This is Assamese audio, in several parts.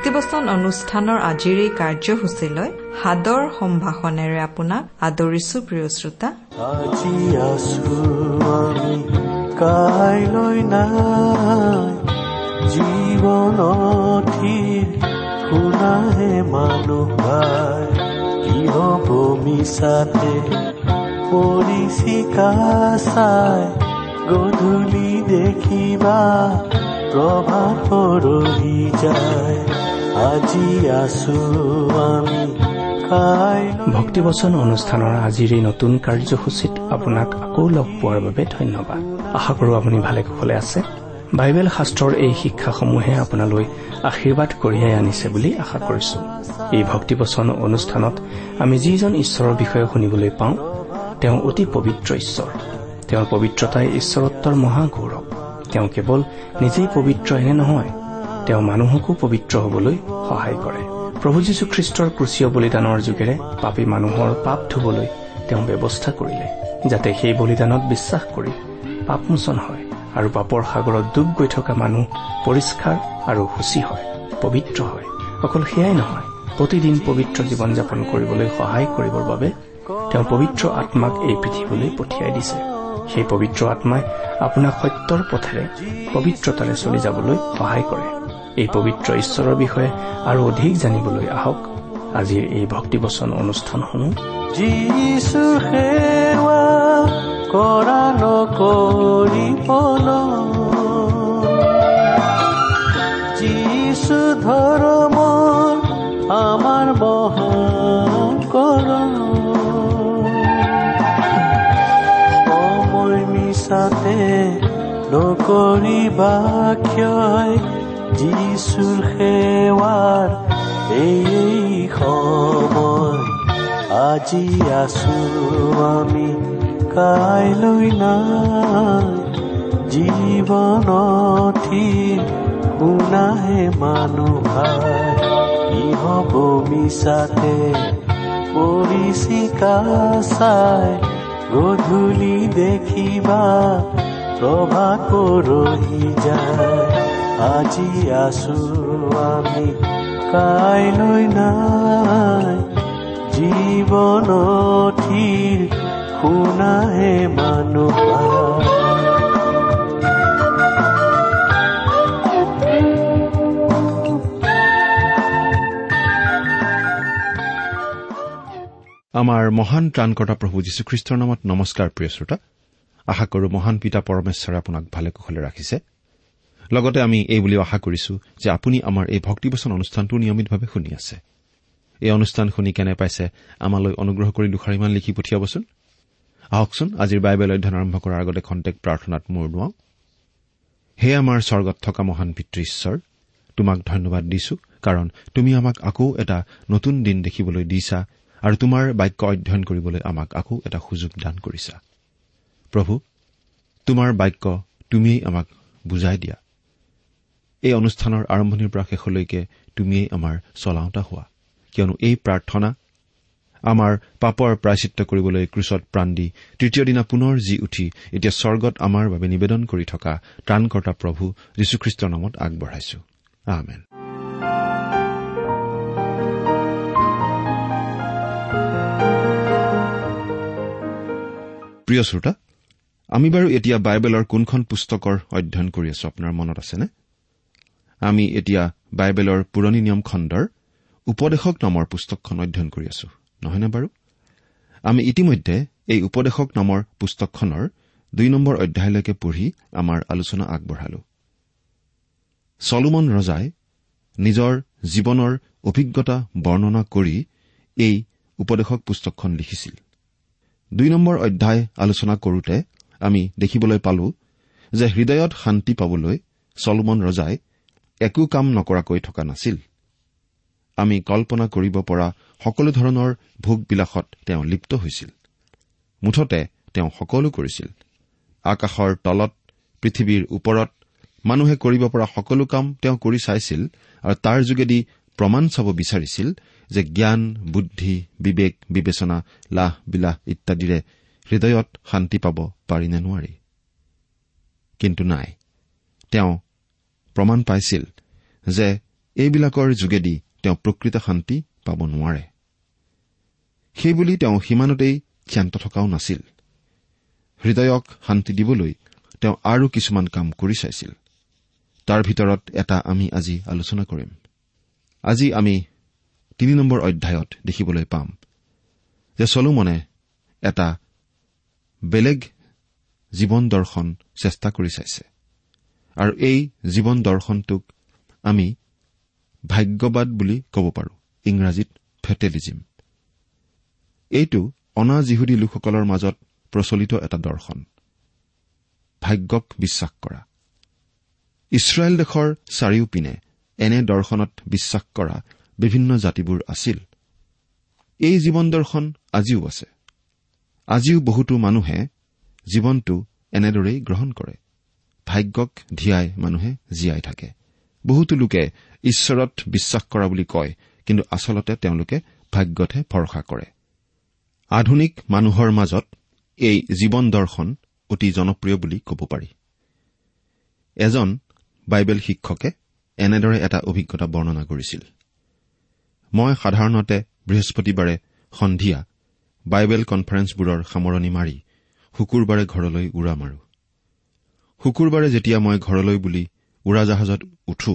ভক্তিবচন অনুষ্ঠানৰ আজিৰ এই কাৰ্যসূচীলৈ সাদৰ সম্ভাষণেৰে আপোনাক আদৰিছো প্ৰিয় শ্ৰোতা। আজি আছো কাইলৈ নাই। জীৱনথিৰ শুনাহে মানুহ কি হ'ব মিছাতে পৰিচিকা চাই। গধূলি দেখিবা প্ৰভাত পৰহি যায়। ভক্তিবচন অনুষ্ঠানৰ আজিৰ এই নতুন কাৰ্যসূচীত আপোনাক আকৌ লগ পোৱাৰ বাবে ধন্যবাদ। আশা কৰো আপুনি ভালে কুশলে আছে। বাইবেল শাস্ত্ৰৰ এই শিক্ষাসমূহে আপোনালৈ আশীৰ্বাদ কঢ়িয়াই আনিছে বুলি আশা কৰিছো। এই ভক্তিবচন অনুষ্ঠানত আমি যিজন ঈশ্বৰৰ বিষয়ে শুনিবলৈ পাওঁ তেওঁ অতি পবিত্ৰ ঈশ্বৰ। তেওঁৰ পবিত্ৰতাই ঈশ্বৰত্বৰ মহাগৌৰৱ। তেওঁ কেৱল নিজেই পবিত্ৰ এনে নহয় তেওঁ মানুহকো পবিত্ৰ হবলৈ সহায় কৰে। প্ৰভু যীশুখ্ৰীষ্টৰ ক্ৰুচীয় বলিদানৰ যোগেৰে পাপী মানুহৰ পাপ ধুবলৈ তেওঁ ব্যৱস্থা কৰিলে যাতে সেই বলিদানত বিশ্বাস কৰি পাপমোচন হয় আৰু পাপৰ সাগৰত ডুব গৈ থকা মানুহ পৰিষ্কাৰ আৰু সূচী হয় পবিত্ৰ হয়। অকল সেয়াই নহয় প্ৰতিদিন পবিত্ৰ জীৱন যাপন কৰিবলৈ সহায় কৰিবৰ বাবে তেওঁ পবিত্ৰ আত্মাক এই পৃথিৱীলৈ পঠিয়াই দিছে। সেই পবিত্ৰ আত্মাই আপোনাক সত্যৰ পথেৰে পবিত্ৰতাৰে চলি যাবলৈ সহায় কৰে। এই পবিত্ৰ ঈশ্বৰৰ বিষয়ে আৰু অধিক জানিবলৈ আহক। আজিৰ এই ভক্তিবচন কৰা নকৰিবলৈ যিছু ধৰ্মৰ আমাৰ মহান নকৰিবা ক্ষয় যিছুৰ সেৱাৰ এই সময়। আজি আছো আমি কাইলৈ নাই। জীৱনথি শুনাহে মানুহ কি হ'ব মিছাতে? পৰিচিকা চাই গধূলি দেখিবা। প্ৰভাত পৰহি যায়। আজি আছো আমি কাইলৈ নাই। জীৱনথিৰ শুনাহে মানুহ আমাৰ মহান ত্ৰাণকৰ্তা প্ৰভু যীশুখ্ৰীষ্টৰ নামত নমস্কাৰ প্ৰিয় শ্ৰোতা। আশা কৰো মহান পিতা পৰমেশ্বৰে আপোনাক ভালে কুশলে ৰাখিছে। লগতে আমি এই বুলিও আশা কৰিছো যে আপুনি আমাৰ এই ভক্তিবচন অনুষ্ঠানটো নিয়মিতভাৱে শুনি আছে। এই অনুষ্ঠান শুনি কেনে পাইছে আমালৈ অনুগ্ৰহ কৰি দুষাৰিমান লিখি পঠিয়াবচোন। আহকচোন আজিৰ বাইবেল অধ্যয়ন আৰম্ভ কৰাৰ আগতে খন্তেক প্ৰাৰ্থনাত মূৰ দুৱাওঁ। হে আমাৰ স্বৰ্গত থকা মহান পিতৃ ঈশ্বৰ তোমাক ধন্যবাদ দিছো কাৰণ তুমি আমাক আকৌ এটা নতুন দিন দেখিবলৈ দিছা আৰু তোমাৰ বাক্য অধ্যয়ন কৰিবলৈ আমাক আকৌ এটা সুযোগ দান কৰিছা। প্ৰভু তোমাৰ বাক্য তুমিয়েই আমাক বুজাই দিয়া। এই অনুষ্ঠানৰ আৰম্ভণিৰ পৰা শেষলৈকে তুমিয়েই আমাৰ চলাওঁতা হোৱা। কিয়নো এই প্ৰাৰ্থনা আমাৰ পাপৰ প্ৰায়চিত্ৰ কৰিবলৈ ক্ৰুচত প্ৰাণ দি তৃতীয় দিনা পুনৰ জি উঠি এতিয়া স্বৰ্গত আমাৰ বাবে নিবেদন কৰি থকা ত্ৰাণকৰ্তা প্ৰভু যীশুখ্ৰীষ্টৰ নামত আগবঢ়াইছো। প্ৰিয় শ্ৰোতা আমি বাৰু এতিয়া বাইবেলৰ কোনখন পুস্তকৰ অধ্যয়ন কৰি আছো? আপোনাৰ মনত আছেনে? আমি এতিয়া বাইবেলৰ পুৰণি নিয়ম খণ্ডৰ উপদেশক নামৰ পুস্তকখন অধ্যয়ন কৰি আছো নহয়নে বাৰু? আমি ইতিমধ্যে এই উপদেশক নামৰ পুস্তকখনৰ দুই নম্বৰ অধ্যায়লৈকে পঢ়ি আমাৰ আলোচনা আগবঢ়ালো। চলোমন ৰজাই নিজৰ জীৱনৰ অভিজ্ঞতা বৰ্ণনা কৰি এই উপদেশক পুস্তকখন লিখিছিল। দুই নম্বৰ অধ্যায় আলোচনা কৰোতে আমি দেখিবলৈ পালো যে হৃদয়ত শান্তি পাবলৈ চলোমন ৰজাই একো কাম নকৰাকৈ থকা নাছিল। আমি কল্পনা কৰিব পৰা সকলো ধৰণৰ ভোগবিলাসত তেওঁ লিপ্ত হৈছিল। মুঠতে তেওঁ সকলো কৰিছিল। আকাশৰ তলত পৃথিৱীৰ ওপৰত মানুহে কৰিব পৰা সকলো কাম তেওঁ কৰি চাইছিল আৰু তাৰ যোগেদি প্ৰমাণ চাব বিচাৰিছিল যে জ্ঞান বুদ্ধি বিবেক বিবেচনা লাহ বিলাহ ইত্যাদিৰে হৃদয়ত শান্তি পাব পাৰি নে নোৱাৰি। কিন্তু নাই তেওঁ প্ৰমাণ পাইছিল যে এইবিলাকৰ যোগেদি তেওঁ প্ৰকৃত শান্তি পাব নোৱাৰে। সেইবুলি তেওঁ সিমানতেই ক্ষান্ত থকাও নাছিল। হৃদয়ক শান্তি দিবলৈ তেওঁ আৰু কিছুমান কাম কৰি চাইছিল। তাৰ ভিতৰত এটা আমি আজি আলোচনা কৰিম। আজি আমি তিনি নম্বৰ অধ্যায়ত দেখিবলৈ পাম যে চলোমনে এটা বেলেগ জীৱন দৰ্শন চেষ্টা কৰি চাইছে। আৰু এই জীৱন দৰ্শনটোক আমি ভাগ্যবাদ বুলি ক'ব পাৰোঁ। ইংৰাজীত ফেটেলিজিম। এইটো অনা যিহুদী লোকসকলৰ মাজত প্ৰচলিত এটা দৰ্শন। ভাগ্যক বিশ্বাস কৰা। ইছৰাইল দেশৰ চাৰিওপিনে এনে দৰ্শনত বিশ্বাস কৰা বিভিন্ন জাতিবোৰ আছিল। এই জীৱন দৰ্শন আজিও আছে। আজিও বহুতো মানুহে জীৱনটো এনেদৰেই গ্ৰহণ কৰে। ভাগ্যক ধিয়াই মানুহে জীয়াই থাকে। বহুতো লোকে ঈশ্বৰত বিশ্বাস কৰা বুলি কয় কিন্তু আচলতে তেওঁলোকে ভাগ্যতহে ভৰসা কৰে। আধুনিক মানুহৰ মাজত এই জীৱন দৰ্শন অতি জনপ্ৰিয় বুলি ক'ব পাৰি। এজন বাইবেল শিক্ষকে এনেদৰে এটা অভিজ্ঞতা বৰ্ণনা কৰিছিল। মই সাধাৰণতে বৃহস্পতিবাৰে সন্ধিয়া বাইবেল কনফাৰেন্সবোৰৰ সামৰণি মাৰি শুকুৰবাৰে ঘৰলৈ উৰা মাৰো। শুকুৰবাৰে যেতিয়া মই ঘৰলৈ বুলি উৰাজাহাজত উঠো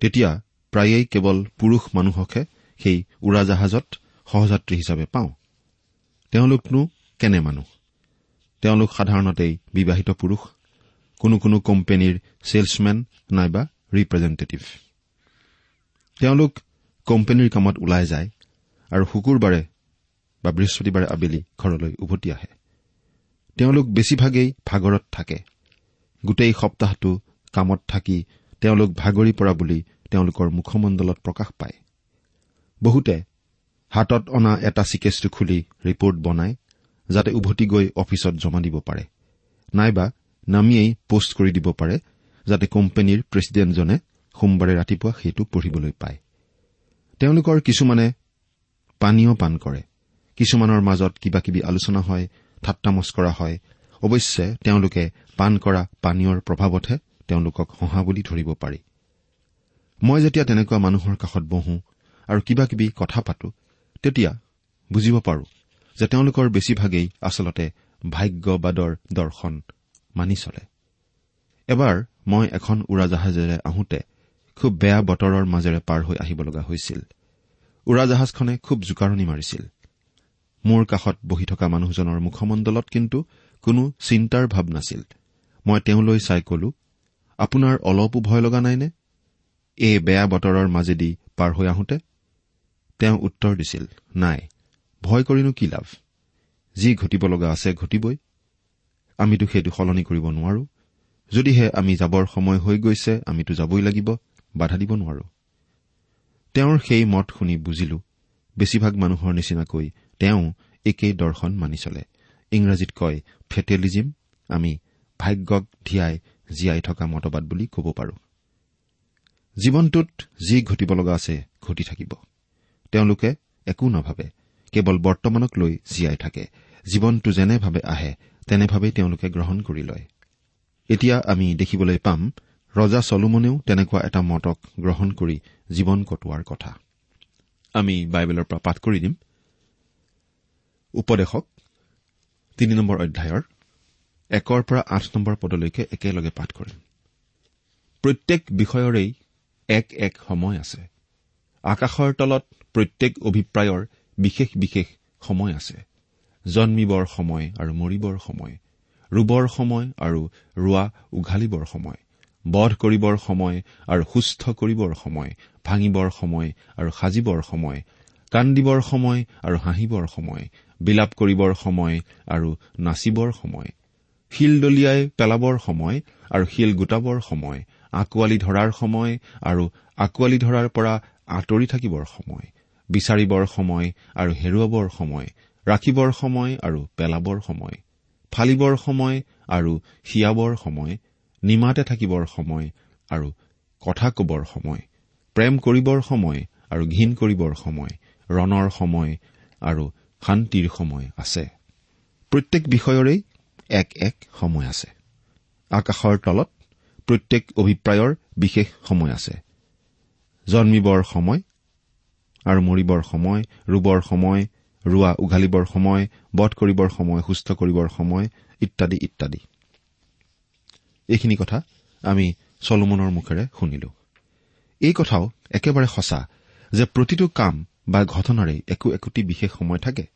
তেতিয়া প্ৰায়েই কেৱল পুৰুষ মানুহকহে সেই উৰাজাহাজত সহযাত্ৰী হিচাপে পাওঁ। তেওঁলোকনো কেনে মানুহ? তেওঁলোক সাধাৰণতেই বিবাহিত পুৰুষ কোনো কোনো কোম্পেনীৰ ছেলছমেন নাইবা ৰিপ্ৰেজেণ্টেটিভ। তেওঁলোক কোম্পেনীৰ কামত ওলাই যায় আৰু শুকুৰবাৰে বা বৃহস্পতিবাৰে আবেলি ঘৰলৈ উভতি আহে। তেওঁলোক বেছিভাগেই ভাগৰত থাকে। গোটেই সপ্তাহটো কামত থাকি তেওঁলোক ভাগৰি পৰা বুলি তেওঁলোকৰ মুখমণ্ডলত প্ৰকাশ পায়। বহুতে হাতত অনা এটা চিকেচটো খুলি ৰিপৰ্ট বনায় যাতে উভতি গৈ অফিচত জমা দিব পাৰে। নাইবা নামিয়েই পোষ্ট কৰি দিব পাৰে যাতে কোম্পানীৰ প্ৰেছিডেণ্টজনে সোমবাৰে ৰাতিপুৱা সেইটো পঢ়িবলৈ পায়। তেওঁলোকৰ কিছুমানে পানীয় পান কৰে। কিছুমানৰ মাজত কিবা কিবি আলোচনা হয় ঠাট্টামচ কৰা হয়। অৱশ্যে তেওঁলোকে পান কৰা পানীয়ৰ প্ৰভাৱতহে তেওঁলোকক হহা বুলি ধৰিব পাৰি। মই যেতিয়া তেনেকুৱা মানুহৰ কাষত বহো আৰু কিবা কিবি কথা পাতো তেতিয়া বুজিব পাৰো যে তেওঁলোকৰ বেছিভাগেই আচলতে ভাগ্যবাদৰ দৰ্শন মানি চলে। এবাৰ মই এখন উৰাজাহাজেৰে আহোঁতে খুব বেয়া বতৰৰ মাজেৰে পাৰ হৈ আহিব লগা হৈছিল। উৰাজাহাজখনে খুব জোকাৰণি মাৰিছিল। মোৰ কাষত বহি থকা মানুহজনৰ মুখমণ্ডলত কিন্তু কোনো চিন্তাৰ ভাৱ নাছিল। মই তেওঁলৈ চাই কলো আপোনাৰ অলপো ভয় লগা নাইনে? এই বেয়া বতৰৰ মাজেদি পাৰ হৈ আহোঁতে? তেওঁ উত্তৰ দিছিল নাই ভয় কৰিনো কি লাভ? যি ঘটিব লগা আছে ঘটিবই। আমিতো সেইটো সলনি কৰিব নোৱাৰো। যদিহে আমি যাবৰ সময় হৈ গৈছে আমিতো যাবই লাগিব বাধা দিব নোৱাৰো। তেওঁৰ সেই মত শুনি বুজিলো বেছিভাগ মানুহৰ নিচিনাকৈ তেওঁ একেই দৰ্শন মানি চলে। ইংৰাজীত কয় ফেটেলিজিম আমি ভাগ্যক ধিয়াই জীয়াই থকা মতবাদ বুলি ক'ব পাৰো। জীৱনটোত যি ঘটিব লগা আছে ঘটি থাকিব। তেওঁলোকে একো নাভাবে কেৱল বৰ্তমানক লৈ জীয়াই থাকে। জীৱনটো যেনেভাৱে আহে তেনেভাৱেই তেওঁলোকে গ্ৰহণ কৰি লয়। এতিয়া আমি দেখিবলৈ পাম ৰজা চলোমনেও তেনেকুৱা এটা মতক গ্ৰহণ কৰি জীৱন কটোৱাৰ কথা। আমি বাইবেলৰ পৰা পাঠ কৰি দিম। উপদেশক তিনি নম্বৰ অধ্যায়ৰ একৰ পৰা আঠ নম্বৰ পদলৈকে একেলগে পাঠ কৰিম প্ৰত্যেক বিষয়ৰেই এক এক সময় আছে। আকাশৰ তলত প্ৰত্যেক অভিপ্ৰায়ৰ বিশেষ বিশেষ সময় আছে। জন্মিবৰ সময় আৰু মৰিবৰ সময় ৰুবৰ সময় আৰু ৰোৱা উঘালিবৰ সময় বধ কৰিবৰ সময় আৰু সুস্থ কৰিবৰ সময় ভাঙিবৰ সময় আৰু সাজিবৰ সময় কান্দিবৰ সময় আৰু হাঁহিবৰ সময় বিলাপ কৰিবৰ সময় আৰু নাচিবৰ সময় শিল দলিয়াই পেলাবৰ সময় আৰু শিল গোটাবৰ সময় আঁকোৱালি ধৰাৰ সময় আৰু আঁকোৱালি ধৰাৰ পৰা আঁতৰি থাকিবৰ সময় বিচাৰিবৰ সময় আৰু হেৰুৱাবৰ সময় ৰাখিবৰ সময় আৰু পেলাবৰ সময় ফালিবৰ সময় আৰু শিয়াবৰ সময় নিমাতে থাকিবৰ সময় আৰু কথা কবৰ সময় প্ৰেম কৰিবৰ সময় আৰু ঘীন কৰিবৰ সময় ৰণৰ সময় আৰু শান্তিৰ সময় আছে। প্ৰত্যেক বিষয়ৰেই এক এক সময় আছে। আকাশৰ তলত প্ৰত্যেক অভিপ্ৰায়ৰ বিশেষ সময় আছে। জন্মিবৰ সময় আৰু মৰিবৰ সময় ৰুবৰ সময় ৰোৱা উঘালিবৰ সময় বধ কৰিবৰ সময় সুস্থ কৰিবৰ সময় ইত্যাদি ইত্যাদি। এইখিনি কথা আমি চলোমনৰ মুখেৰে শুনিলো। এই কথাও একেবাৰে সঁচা যে প্ৰতিটো কাম বা ঘটনাৰে একো একোটি বিশেষ সময় থাকে।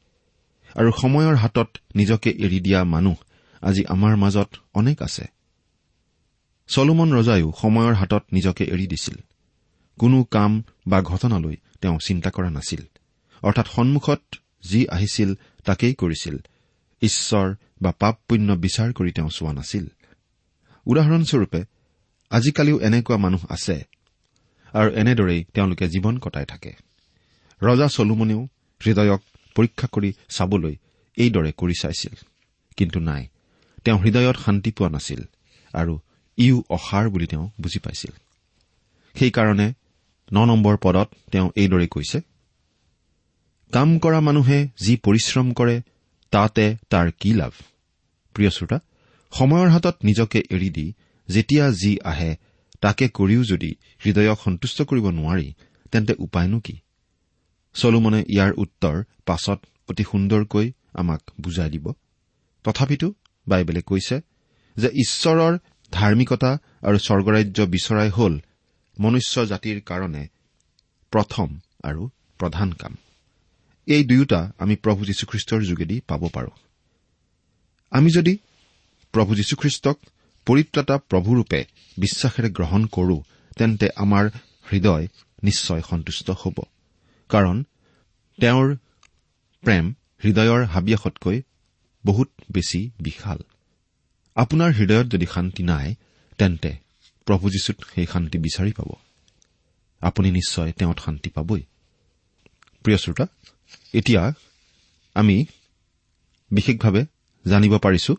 আৰু সময়ৰ হাতত নিজকে এৰি দিয়া মানুহ আজি আমাৰ মাজত অনেক আছে। চলোমন ৰজায়ো সময়ৰ হাতত নিজকে এৰি দিছিল। কোনো কাম বা ঘটনালৈ তেওঁ চিন্তা কৰা নাছিল। অৰ্থাৎ সন্মুখত যি আহিছিল তাকেই কৰিছিল। ঈশ্বৰ বা পাপ পুণ্য বিচাৰ কৰি তেওঁ চোৱা নাছিল। উদাহৰণস্বৰূপে আজিকালিও এনেকুৱা মানুহ আছে আৰু এনেদৰেই তেওঁলোকে জীৱন কটাই থাকে। ৰজা চলোমনেও হৃদয়ক পৰীক্ষা কৰি চাবলৈ এইদৰে কৰি চাইছিল। কিন্তু নাই তেওঁ হৃদয়ত শান্তি পোৱা নাছিল আৰু ইও অসাৰ বুলি তেওঁ বুজি পাইছিল। সেইকাৰণে ন নম্বৰ পদত তেওঁ এইদৰে কৈছে কাম কৰা মানুহে যি পৰিশ্ৰম কৰে তাতে তাৰ কি লাভ? প্ৰিয় শ্ৰোতা সময়ৰ হাতত নিজকে এৰি দি যেতিয়া যি আহে তাকে কৰিও যদি হৃদয়ক সন্তুষ্ট কৰিব নোৱাৰি তেন্তে উপায়নো কি? চলোমনে ইয়াৰ উত্তৰ পাছত অতি সুন্দৰকৈ আমাক বুজাই দিব। তথাপিতো বাইবেলে কৈছে যে ঈশ্বৰৰ ধাৰ্মিকতা আৰু স্বৰ্গৰাজ্য বিচৰাই হল মনুষ্য জাতিৰ কাৰণে প্ৰথম আৰু প্ৰধান কাম। এই দুয়োটা আমি প্ৰভু যীশুখ্ৰীষ্টৰ যোগেদি পাব পাৰো। আমি যদি প্ৰভু যীশুখ্ৰীষ্টক পৰিত্ৰাতা প্ৰভুৰূপে বিশ্বাসেৰে গ্ৰহণ কৰো তেন্তে আমাৰ হৃদয় নিশ্চয় সন্তুষ্ট হ'ব। কাৰণ তেওঁৰ প্ৰেম হৃদয়ৰ হাবিয়াসতকৈ বহুত বেছি বিশাল। আপোনাৰ হৃদয়ত যদি শান্তি নাই তেন্তে প্ৰভু যীশুত সেই শান্তি বিচাৰি পাব। আপুনি নিশ্চয় তেওঁত শান্তি পাবই। প্ৰিয় শ্ৰোতা এতিয়া আমি বিশেষভাৱে জানিব পাৰিছো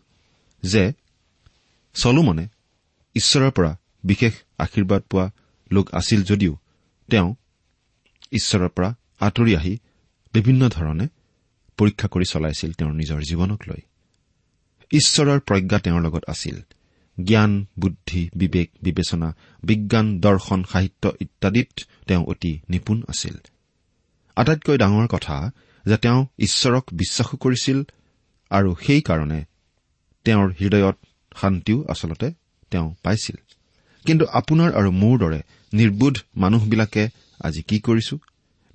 যে চলোমনে ঈশ্বৰৰ পৰা বিশেষ আশীৰ্বাদ পোৱা লোক আছিল যদিও তেওঁ ঈশ্বৰৰ পৰা আঁতৰি আহি বিভিন্ন ধৰণে পৰীক্ষা কৰি চলাইছিল তেওঁৰ নিজৰ জীৱনক লৈ। ঈশ্বৰৰ প্ৰজ্ঞা তেওঁৰ লগত আছিল। জ্ঞান বুদ্ধি বিবেক বিবেচনা বিজ্ঞান দৰ্শন সাহিত্য ইত্যাদিত তেওঁ অতি নিপুণ আছিল। আটাইতকৈ ডাঙৰ কথা যে তেওঁ ঈশ্বৰক বিশ্বাসো কৰিছিল আৰু সেইকাৰণে তেওঁৰ হৃদয়ত শান্তিও আচলতে তেওঁ পাইছিল। কিন্তু আপোনাৰ আৰু মোৰ দৰে নিৰ্বোধ মানুহবিলাকে আজি কি কৰিছো?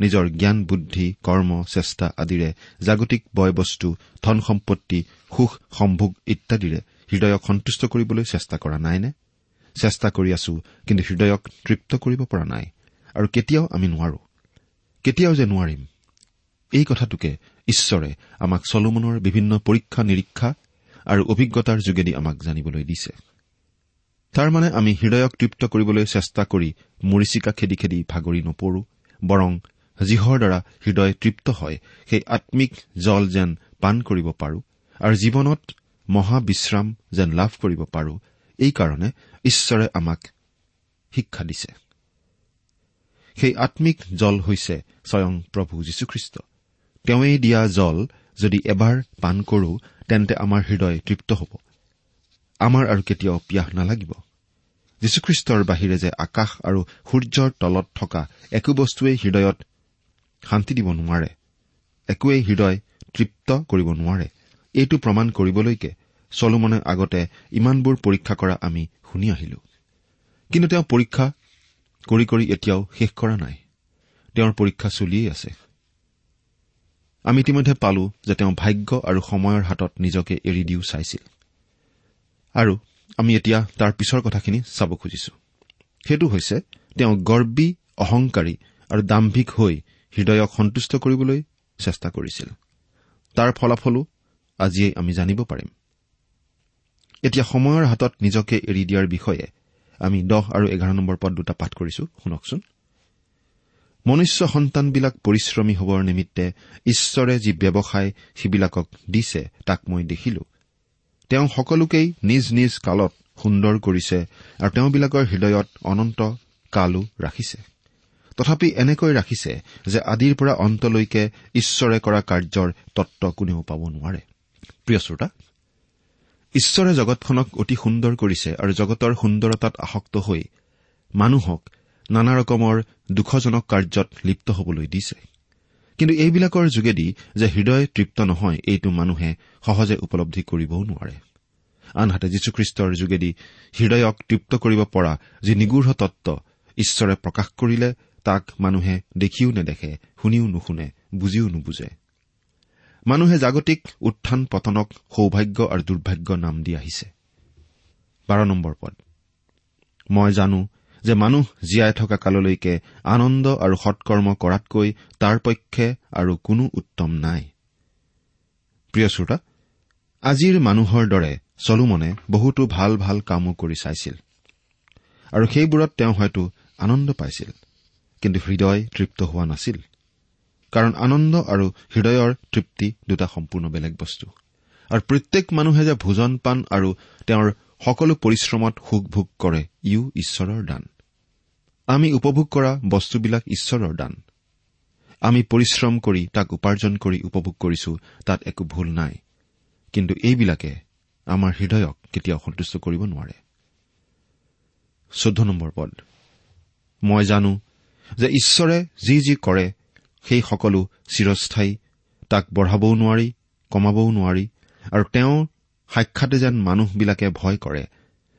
নিজৰ জ্ঞান বুদ্ধি কৰ্ম চেষ্টা আদিৰে জাগতিক বয় বস্তু ধন সম্পত্তি সুখ সম্ভোগ ইত্যাদিৰে হৃদয়ক সন্তুষ্ট কৰিবলৈ চেষ্টা কৰা নাইনে? চেষ্টা কৰি আছো কিন্তু হৃদয়ক তৃপ্ত কৰিব পৰা নাই আৰু কেতিয়াও আমি নোৱাৰো। কেতিয়াও যে নোৱাৰিম। এই কথাটোকে ঈশ্বৰে আমাক চলোমনৰ বিভিন্ন পৰীক্ষা নিৰীক্ষা আৰু অভিজ্ঞতাৰ যোগেদি আমাক জানিবলৈ দিছে। তাৰমানে আমি হৃদয়ক তৃপ্ত কৰিবলৈ চেষ্টা কৰি মৰিচিকা খেদি খেদি ভাগৰি নপৰো বৰং যিহৰ দ্বাৰা হৃদয় তৃপ্ত হয় সেই আম্মিক জল যেন পাণ কৰিব পাৰো আৰু জীৱনত মহাবিশ্ৰাম যেন লাভ কৰিব পাৰো এইকাৰণে ঈশ্বৰে আমাক শিক্ষা দিছে। সেই আম্মিক জল হৈছে স্বয়ং প্ৰভু যীশুখ্ৰীষ্ট। তেওঁৱেই দিয়া জল যদি এবাৰ পাণ কৰো তেন্তে আমাৰ হৃদয় তৃপ্ত হ'ব। আমাৰ আৰু কেতিয়াও পিয়াহ নালাগিব। যীশুখ্ৰীষ্টৰ বাহিৰে যে আকাশ আৰু সূৰ্যৰ তলত থকা একো বস্তুৱেই হৃদয়ত শান্তি দিব নোৱাৰে। একোৱেই হৃদয় তৃপ্ত কৰিব নোৱাৰে। এইটো প্ৰমাণ কৰিবলৈকে চলোমনে আগতে ইমানবোৰ পৰীক্ষা কৰা আমি শুনি আহিলো। কিন্তু তেওঁ পৰীক্ষা কৰি কৰি এতিয়াও শেষ কৰা নাই। তেওঁৰ পৰীক্ষা চলিয়েই আছে। আমি ইতিমধ্যে পালো যে তেওঁ ভাগ্য আৰু সময়ৰ হাতত নিজকে এৰি দিও চাইছিল। আৰু আমি এতিয়া তাৰ পিছৰ কথাখিনি চাব খুজিছো। সেইটো হৈছে তেওঁ গৰ্বী অহংকাৰী আৰু দাম্ভিক হৈ হৃদয়ক সন্তুষ্ট কৰিবলৈ চেষ্টা কৰিছিল। তাৰ ফলাফলো আজিয়েই আমি জানিব পাৰিম। এতিয়া সময়ৰ হাতত নিজকে এৰি দিয়াৰ বিষয়ে আমি দহ আৰু এঘাৰ নম্বৰ পদ দুটা পাঠ কৰিছো। শুনকচোন। মনুষ্য সন্তানবিলাক পৰিশ্ৰমী হবৰ নিমিত্তে ঈশ্বৰে যি ব্যৱসায় সিবিলাকক দিছে তাক মই দেখিলো। তেওঁ সকলোকেই নিজ নিজ কালত সুন্দৰ কৰিছে আৰু তেওঁবিলাকৰ হৃদয়ত অনন্ত কালো ৰাখিছে। তথাপি এনেকৈ ৰাখিছে যে আদিৰ পৰা অন্তলৈকে ঈশ্বৰে কৰা কাৰ্যৰ তত্ব কোনেও পাব নোৱাৰে। প্ৰিয় শ্ৰোতা ঈশ্বৰে জগতখনক অতি সুন্দৰ কৰিছে আৰু জগতৰ সুন্দৰতাত আসক্ত হৈ মানুহক নানা ৰকমৰ দুখজনক কাৰ্যত লিপ্ত হবলৈ দিছে। কিন্তু এইবিলাকৰ যোগেদি যে হৃদয় তৃপ্ত নহয় এইটো মানুহে সহজে উপলব্ধি কৰিবও নোৱাৰে। আনহাতে যীশুখ্ৰীষ্টৰ যোগেদি হৃদয়ক তৃপ্ত কৰিব পৰা যি নিগৃঢ় তত্ব ঈশ্বৰে প্ৰকাশ কৰিলে তাক মানুহে দেখিও নেদেখে শুনিও নুশুনে বুজিও নুবুজে। মানুহে জাগতিক উত্থান পতনক সৌভাগ্য আৰু দুৰ্ভাগ্য নাম দি আহিছে। মই জানো যে মানুহ জীয়াই থকা কাললৈকে আনন্দ আৰু সৎকৰ্ম কৰাতকৈ তাৰ পক্ষে আৰু কোনো উত্তম নাই। আজিৰ মানুহৰ দৰে চলোমনে বহুতো ভাল ভাল কামো কৰি চাইছিল। আৰু সেইবোৰত তেওঁ হয়তো আনন্দ পাইছিল। কিন্তু হৃদয় তৃপ্ত হোৱা নাছিল। কাৰণ আনন্দ আৰু হৃদয়ৰ তৃপ্তি দুটা সম্পূৰ্ণ বেলেগ বস্তু। আৰু প্ৰত্যেক মানুহে যে ভোজন পান আৰু তেওঁৰ সকলো পৰিশ্ৰমত সুখ ভোগ কৰে ইও ঈশ্বৰৰ দান। আমি উপভোগ কৰা বস্তুবিলাক ঈশ্বৰৰ দান। আমি পৰিশ্ৰম কৰি তাক উপাৰ্জন কৰি উপভোগ কৰিছো তাত একো ভুল নাই। কিন্তু এইবিলাকে আমাৰ হৃদয়ক কেতিয়াও সন্তুষ্ট কৰিব নোৱাৰে। মই জানো যে ঈশ্বৰে যি যি কৰে সেই সকলো চিৰস্থায়ী তাক বঢ়াবও নোৱাৰি কমাবও নোৱাৰি আৰু তেওঁ সাক্ষাতে যেন মানুহবিলাকে ভয় কৰে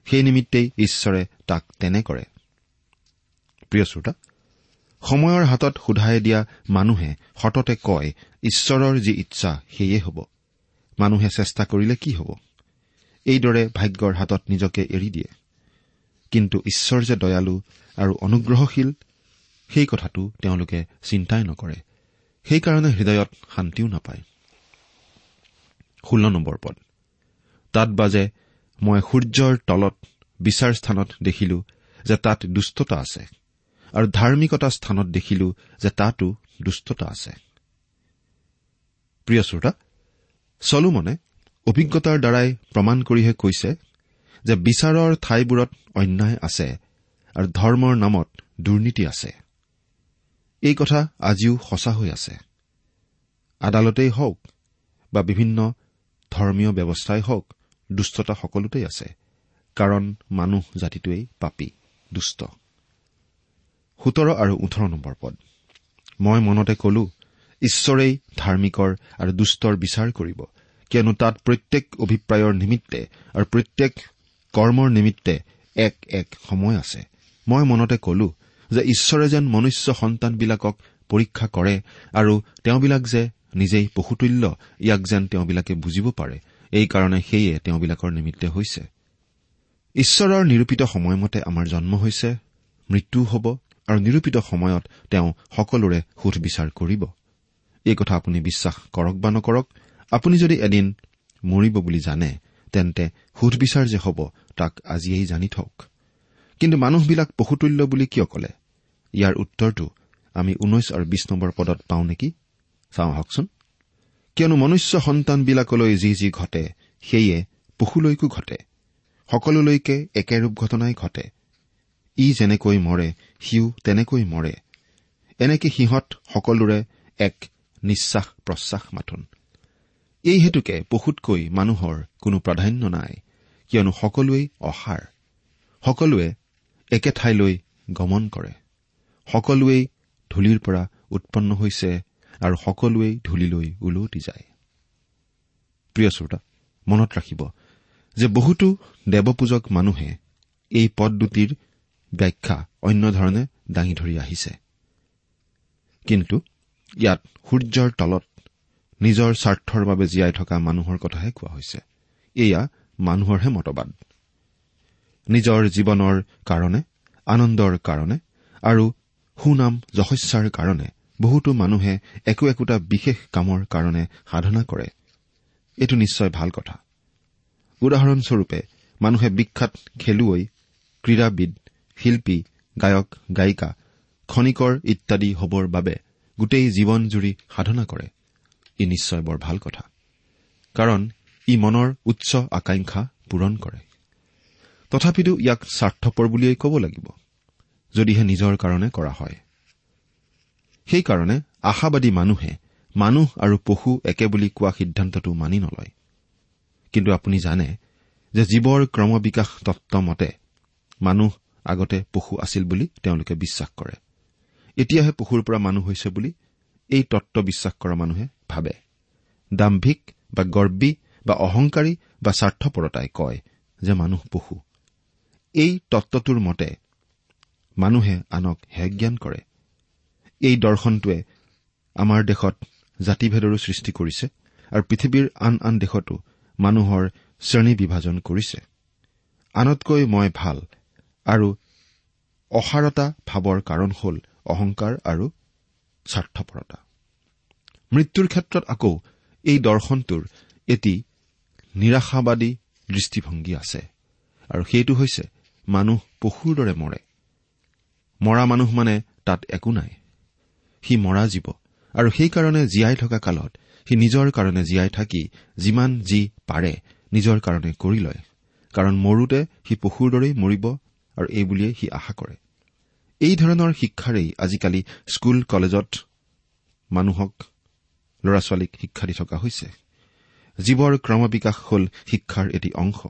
সেই নিমিত্তেই ঈশ্বৰে তাক তেনে কৰে। প্ৰিয় শ্ৰোতা সময়ৰ হাতত সোধাই দিয়া মানুহে সততে কয় ঈশ্বৰৰ যি ইচ্ছা সেয়ে হ'ব। মানুহে চেষ্টা কৰিলে কি হ'ব? এইদৰে ভাগ্যৰ হাতত নিজকে এৰি দিয়ে। কিন্তু ঈশ্বৰ যে দয়ালু আৰু অনুগ্ৰহশীল সেই কথাটো তেওঁলোকে চিন্তাই নকৰে। সেইকাৰণে হৃদয়ত শান্তিও নাপায়। ষোল্ল নম্বৰ পদ। তাত বাজে মই সূৰ্যৰ তলত বিচাৰ স্থানত দেখিলো যে তাত দুষ্টতা আছে আৰু ধাৰ্মিকতা স্থানত দেখিলো যে তাতো দুষ্টতা আছে। প্ৰিয় শ্ৰোতা চলোমনে অভিজ্ঞতাৰ দ্বাৰাই প্ৰমাণ কৰিহে কৈছে যে বিচাৰৰ ঠাইবোৰত অন্যায় আছে আৰু ধৰ্মৰ নামত দুৰ্নীতি আছে। এই কথা আজিও সঁচা হৈ আছে। আদালতেই হওক বা বিভিন্ন ধৰ্মীয় ব্যৱস্থাই হওক দুষ্টতা সকলোতেই আছে। কাৰণ মানুহ জাতিটোৱেই পাপী দুষ্ট। সোতৰ আৰু ওঠৰ নম্বৰ পদ। মই মনতে কলো ঈশ্বৰেই ধাৰ্মিকৰ আৰু দুষ্টৰ বিচাৰ কৰিব কিয়নো তাত প্ৰত্যেক অভিপ্ৰায়ৰ নিমিত্তে আৰু প্ৰত্যেক কৰ্মৰ নিমিত্তে এক এক সময় আছে। মই মনতে কলো যে ঈশ্বৰে যেন মনুষ্য সন্তানবিলাকক পৰীক্ষা কৰে আৰু তেওঁবিলাক যে নিজেই পশুতুল্য ইয়াক যেন তেওঁবিলাকে বুজিব পাৰে। এইকাৰণে সেয়ে তেওঁবিলাকৰ নিমিত্তে হৈছে। ঈশ্বৰৰ নিৰূপিত সময়মতে আমাৰ জন্ম হৈছে মৃত্যুও হ'ব আৰু নিৰূপিত সময়ত তেওঁ সকলোৰে সোধ বিচাৰ কৰিব। এই কথা আপুনি বিশ্বাস কৰক বা নকৰক আপুনি যদি এদিন মৰিব বুলি জানে তেন্তে সুধবিচাৰ যে হ'ব তাক আজিয়েই জানি থওক। কিন্তু মানুহবিলাক পশুতুল্য বুলি কিয় কলে? ইয়াৰ উত্তৰটো আমি ঊনৈশ আৰু বিশ নম্বৰ পদত পাওঁ নেকি? চাওঁ আহকচোন। কিয়নো মনুষ্য সন্তানবিলাকলৈ যি যি ঘটে সেয়ে পশুলৈকো ঘটে। সকলোলৈকে একেৰূপ ঘটনাই ঘটে। ই যেনেকৈ মৰে সিও তেনেকৈ মৰে। এনেকে সিহঁত সকলোৰে এক নিশ্বাস প্ৰশ্বাস মাথোন। এই হেতুকে পশুতকৈ মানুহৰ কোনো প্ৰাধান্য নাই কিয়নো সকলোৱেই অসাৰ। সকলোৱে একে ঠাইলৈ গমন কৰে। সকলোৱেই ধূলিৰ পৰা উৎপন্ন হৈছে আৰু সকলোৱেই ধূলিলৈ ওলটি যায়। মনত ৰাখিব যে বহুতো দেৱপূজক মানুহে এই পদ দুটিৰ ব্যাখ্যা অন্য ধৰণে দাঙি ধৰি আহিছে। কিন্তু ইয়াত সূৰ্যৰ তলত নিজৰ স্বাৰ্থৰ বাবে জীয়াই থকা মানুহৰ কথাহে কোৱা হৈছে। এয়া মানুহৰহে মতবাদ। নিজৰ জীৱনৰ কাৰণে আনন্দৰ কাৰণে আৰু সুনাম যশস্যাৰ কাৰণে বহুতো মানুহে একো একোটা বিশেষ কামৰ কাৰণে সাধনা কৰে। এইটো নিশ্চয় ভাল কথা। উদাহৰণস্বৰূপে মানুহে বিখ্যাত খেলুৱৈ ক্ৰীড়াবিদ শিল্পী গায়ক গায়িকা খনিকৰ ইত্যাদি হবৰ বাবে গোটেই জীৱনজুৰি সাধনা কৰে। ই নিশ্চয় বৰ ভাল কথা। কাৰণ ই মনৰ উচ্চ আকাংক্ষা পূৰণ কৰে। তথাপিতো ইয়াক স্বাৰ্থপৰ বুলিয়েই ক'ব লাগিব। যদিহে নিজৰ কাৰণে কৰা হয়। সেইকাৰণে আশাবাদী মানুহে মানুহ আৰু পশু একে বুলি কোৱা সিদ্ধান্তটো মানি নলয়। কিন্তু আপুনি জানে যে জীৱৰ ক্ৰমবিকাশ তত্ব মতে মানুহ আগতে পশু আছিল বুলি তেওঁলোকে বিশ্বাস কৰে। এতিয়াহে পশুৰ পৰা মানুহ হৈছে বুলি এই তত্ব বিশ্বাস কৰা মানুহে ভাবে। দাম্ভিক বা গৰ্বী বা অহংকাৰী বা স্বাৰ্থপৰতাই কয় যে মানুহ পশু। এই তত্বটোৰ মতে মানুহে আনক হেজ্ঞান কৰে। এই দৰ্শনটোৱে আমাৰ দেশত জাতিভেদৰো সৃষ্টি কৰিছে আৰু পৃথিৱীৰ আন আন দেশতো মানুহৰ শ্ৰেণী বিভাজন কৰিছে। আনতকৈ মই ভাল আৰু অসাৰতা ভাৱৰ কাৰণ হ'ল অহংকাৰ আৰু স্বাৰ্থপৰতা। মৃত্যুৰ ক্ষেত্ৰত আকৌ এই দৰ্শনটোৰ এটি নিৰাশাবাদী দৃষ্টিভংগী আছে আৰু সেইটো হৈছে মানুহ পশুৰ দৰে মৰে। মৰা মানুহ মানে তাত একো নাই। সি মৰা জীৱ। আৰু সেইকাৰণে জীয়াই থকা কালত সি নিজৰ কাৰণে জীয়াই থাকি যিমান যি পাৰে নিজৰ কাৰণে কৰি লয়। কাৰণ মৰোতে সি পশুৰ দৰেই মৰিব আৰু এই বুলিয়েই সি আশা কৰে। এই ধৰণৰ শিক্ষাৰেই আজিকালি স্কুল কলেজত মানুহক ল'ৰা ছোৱালীক শিক্ষা দি থকা হৈছে। জীৱৰ ক্ৰমবিকাশ হ'ল শিক্ষাৰ এটি অংশ।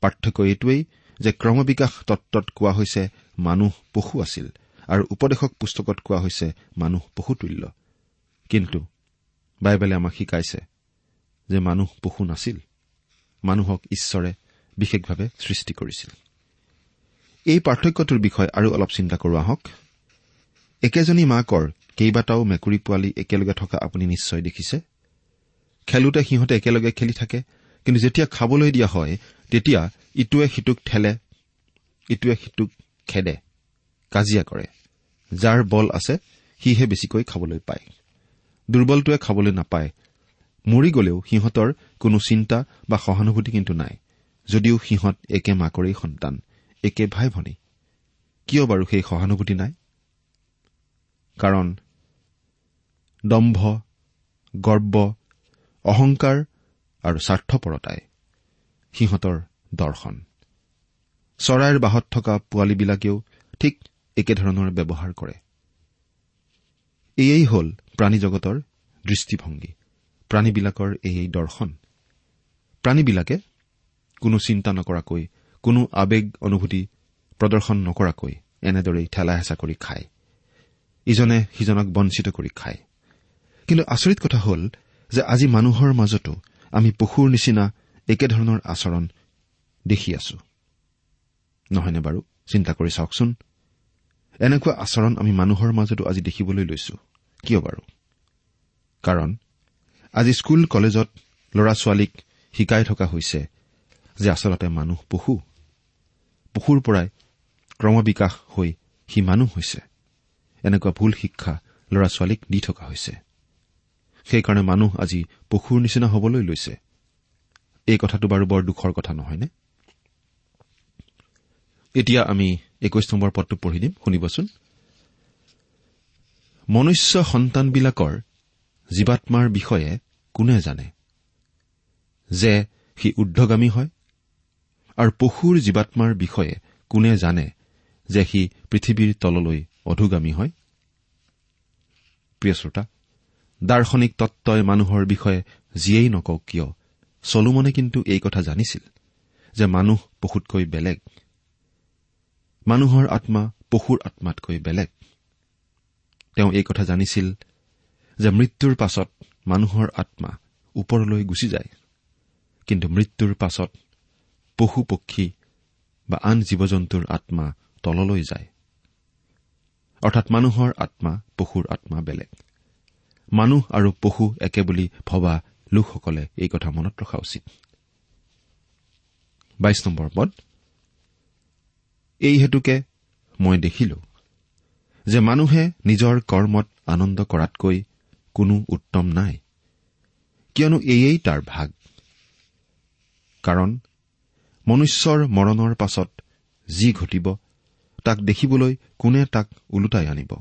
পাৰ্থক্য এইটোৱেই যে ক্ৰমবিকাশ তত্বত কোৱা হৈছে মানুহ পশু আছিল আৰু উপদেশক পুস্তকত কোৱা হৈছে মানুহ পশুতুল্য। কিন্তু বাইবেলে আমাক শিকাইছে যে মানুহ পশু নাছিল মানুহক ঈশ্বৰে বিশেষভাৱে সৃষ্টি কৰিছিল। এই পাৰ্থক্যটোৰ বিষয়ে আৰু অলপ চিন্তা কৰোঁ আহক। একেজনী মাকৰ কেইবাটাও মেকুৰী পোৱালি একেলগে থকা আপুনি নিশ্চয় দেখিছে। খেলোতে সিহঁতে একেলগে খেলি থাকে কিন্তু যেতিয়া খাবলৈ দিয়া হয় তেতিয়া ইটোৱে সিটোক ঠেলে ইটোৱে সিটোক খেদে কাজিয়া কৰে। যাৰ বল আছে সিহে বেছিকৈ খাবলৈ পায়। দুৰ্বলটোৱে খাবলৈ নাপায়। মৰি গলেও সিহঁতৰ কোনো চিন্তা বা সহানুভূতি কিন্তু নাই। যদিও সিহঁত একে মাকৰেই সন্তান একে ভাই ভনী কিয় বাৰু সেই সহানুভূতি নাই? কাৰণ দম্ভ গৰ্ব অহংকাৰ আৰু স্বাৰ্থপৰতাই সিহঁতৰ দৰ্শন। চৰাইৰ বাহত থকা পোৱালীবিলাকেও ঠিক একেধৰণৰ ব্যৱহাৰ কৰে। এয়েই হ'ল প্ৰাণীজগতৰ দৃষ্টিভংগী। প্ৰাণীবিলাকৰ এয়েই দৰ্শন। প্ৰাণীবিলাকে কোনো চিন্তা নকৰাকৈ কোনো আৱেগ অনুভূতি প্ৰদৰ্শন নকৰাকৈ এনেদৰেই ঠেলা হেঁচা কৰি খায়। ইজনে সিজনক বঞ্চিত কৰি খায়। কিন্তু আচৰিত কথা হ'ল যে আজি মানুহৰ মাজতো আমি পশুৰ নিচিনা একেধৰণৰ আচৰণ দেখি আছো। নহয়নে বাৰু? চিন্তা কৰি চাওকচোন। এনেকুৱা আচৰণ আমি মানুহৰ মাজতো আজি দেখিবলৈ লৈছো। কিয় বাৰু? কাৰণ আজি স্কুল কলেজত ল'ৰা ছোৱালীক শিকাই থকা হৈছে যে আচলতে মানুহ পশু। পশুৰ পৰাই ক্ৰমবিকাশ হৈ সি মানুহ হৈছে। এনেকুৱা ভুল শিক্ষা ল'ৰা ছোৱালীক দি থকা হৈছে। সেইকাৰণে মানুহ আজি পশুৰ নিচিনা হবলৈ লৈছে। এই কথাটো বাৰু বৰ দুখৰ কথা নহয়নে? এতিয়া আমি একৈশ নম্বৰ পদটো পঢ়ি দিম শুনিবচোন। মনুষ্য সন্তানবিলাকৰ জীৱাত্মাৰ বিষয়ে কোনে জানে? যে সি ঊৰ্ধগামী হয় আৰু পশুৰ জীৱাত্মাৰ বিষয়ে কোনে জানে যে সি পৃথিৱীৰ তললৈ অধুগামী হয়? প্ৰিয় শ্ৰোতা দাৰ্শনিক তত্বই মানুহৰ বিষয়ে যিয়েই নকওক কিয় চলোমনে কিন্তু এই কথা জানিছিল যে মানুহ পশুতকৈ বেলেগ। মানুহৰ আত্মা পশুৰ আত্মাতকৈ বেলেগ। তেওঁ এই কথা জানিছিল যে মৃত্যুৰ পাছত মানুহৰ আত্মা ওপৰলৈ গুচি যায়। কিন্তু মৃত্যুৰ পাছত পশু পক্ষী বা আন জীৱ জন্তুৰ আত্মা তললৈ যায়। অৰ্থাৎ মানুহৰ আত্মা পশুৰ আত্মা বেলেগ। মানুহ আৰু পশু একে বুলি ভবা লোকসকলে এই কথা মনত ৰখা উচিত। এই হেতুকে মই দেখিলো যে মানুহে নিজৰ কৰ্মত আনন্দ কৰাতকৈ কোনো উত্তম নাই। কিয়নো এয়েই তাৰ ভাগ। কাৰণ মনুষ্যৰ মৰণৰ পাছত যি ঘটিব তাক দেখিবলৈ কোনে তাক ওলোটাই আনিব?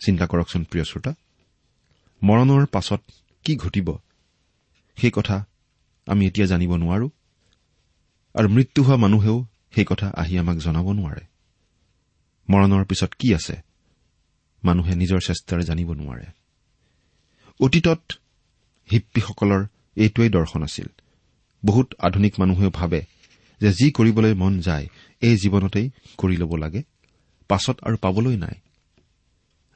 চিন্তা কৰকচোন প্ৰিয় শ্ৰোতা মৰণৰ পাছত কি ঘটিব? সেই কথা আমি এতিয়া জানিব নোৱাৰো। আৰু মৃত্যু হোৱা মানুহেও সেই কথা আহি আমাক জনাব নোৱাৰে। মৰণৰ পিছত কি আছে মানুহে নিজৰ চেষ্টাৰে জানিব নোৱাৰে। অতীতত হিপ্পীসকলৰ এইটোৱেই দৰ্শন আছিল। বহুত আধুনিক মানুহেও ভাবে যে যি কৰিবলৈ মন যায় এই জীৱনতেই কৰি ল'ব লাগে পাছত আৰু পাবলৈ নাই।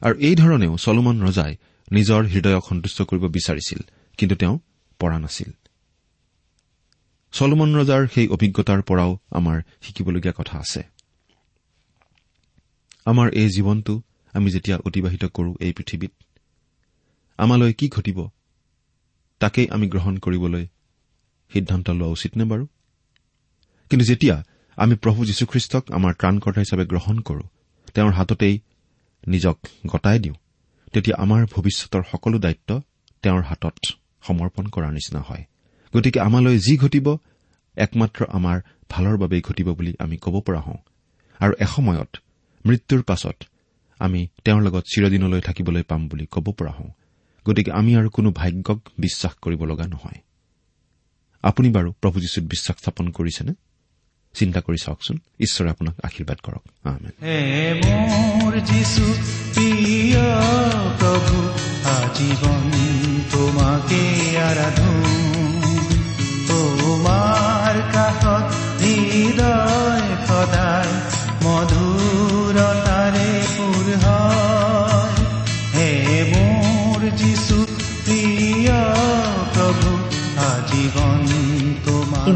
আৰু এইধৰণেও চলোমন ৰজাই নিজৰ হৃদয়ক সন্তুষ্ট কৰিব বিচাৰিছিল কিন্তু তেওঁ পৰা নাছিল। চলোমন ৰজাৰ সেই অভিজ্ঞতাৰ পৰাও আমাৰ শিকিবলগীয়া কথা আছে। আমাৰ এই জীৱনটো আমি যেতিয়া অতিবাহিত কৰো এই পৃথিৱীত আমালৈ কি ঘটিব তাকেই আমি গ্ৰহণ কৰিবলৈ সিদ্ধান্ত লোৱা উচিত নে বাৰু? কিন্তু যেতিয়া আমি প্ৰভু যীশুখ্ৰীষ্টক আমাৰ ত্ৰাণকৰ্তা হিচাপে গ্ৰহণ কৰো তেওঁৰ হাততেই নিজক গতাই দিওঁ তেতিয়া আমাৰ ভৱিষ্যতৰ সকলো দায়িত্ব তেওঁৰ হাতত সমৰ্পণ কৰাৰ নিচিনা হয়। গতিকে আমালৈ যি ঘটিব একমাত্ৰ আমাৰ ভালৰ বাবেই ঘটিব বুলি আমি ক'ব পৰা হওঁ। আৰু এসময়ত মৃত্যুৰ পাছত আমি তেওঁৰ লগত চিৰদিনলৈ থাকিবলৈ পাম বুলি ক'ব পৰা হওঁ। গতিকে আমি আৰু কোনো ভাগ্যক বিশ্বাস কৰিব লগা নহয়। আপুনি বাৰু প্ৰভু যীশুত বিশ্বাস স্থাপন কৰিছেনে? চিন্তা কৰি চাওকচোন। ঈশ্বৰে আপোনাক আশীৰ্বাদ কৰক। আজীবন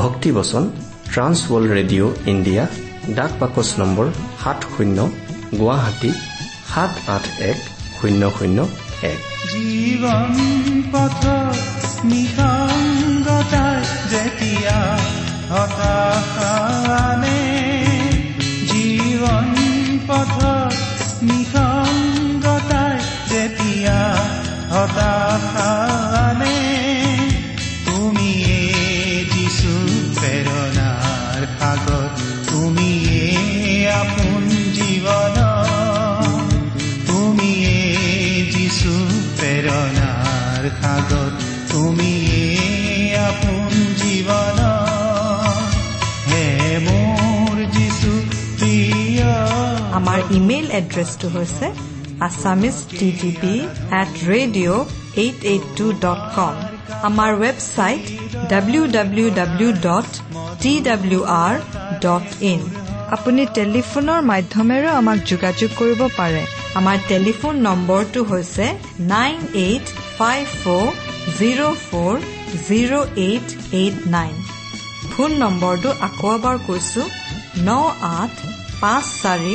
ভক্তিবচন ট্ৰান্সৱল ৰেডিঅ' ইণ্ডিয়া ডাক বাকচ নম্বৰ সাত শূন্য গুৱাহাটী সাত আঠ এক শূন্য শূন্য এক। জীৱন পথ যেতিয়া জীৱন পথ নিসংগতাৰ যেতিয়া হতাশানে ইমেইল এড্ৰেছটো হৈছে Assamese T T P at radio' eight eight two dot com আমাৰ website W W W dot T W R dot in আপুনি টেলিফোনৰ মাধ্যমেৰেও আমাক যোগাযোগ কৰিব পাৰে আমাৰ টেলিফোন নম্বৰটো হৈছে nine eight five four zero' four zero' eight eight nine phone নম্বৰটো আকৌ এবাৰ কৈছো ন আঠ পাঁচ চাৰি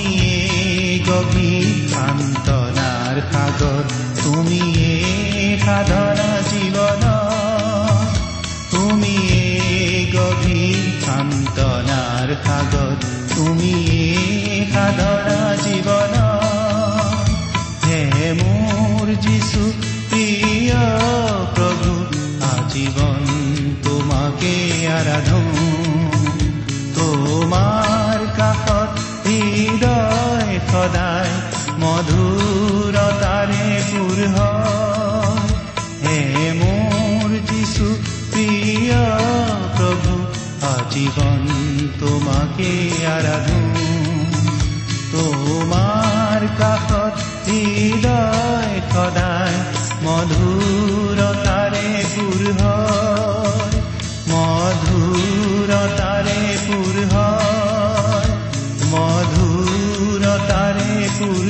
তুমিয়ে গভীৰ সান্তনাৰ সাগৰ তুমিয়ে সাধনা জীৱন তুমিয়ে গভীৰ সান্তনাৰ সাগৰ তুমিয়ে সাধনা জীৱন হে মোৰ যিচু প্ৰিয় প্ৰভু আজীৱন তোমাকে আৰাধো তোমাকে আৰাধো তোমাৰ কাষত হৃদয় সদায় মধুৰতাৰে পুৰ মধুৰতাৰে পুৰ মধুৰতাৰে পুৰ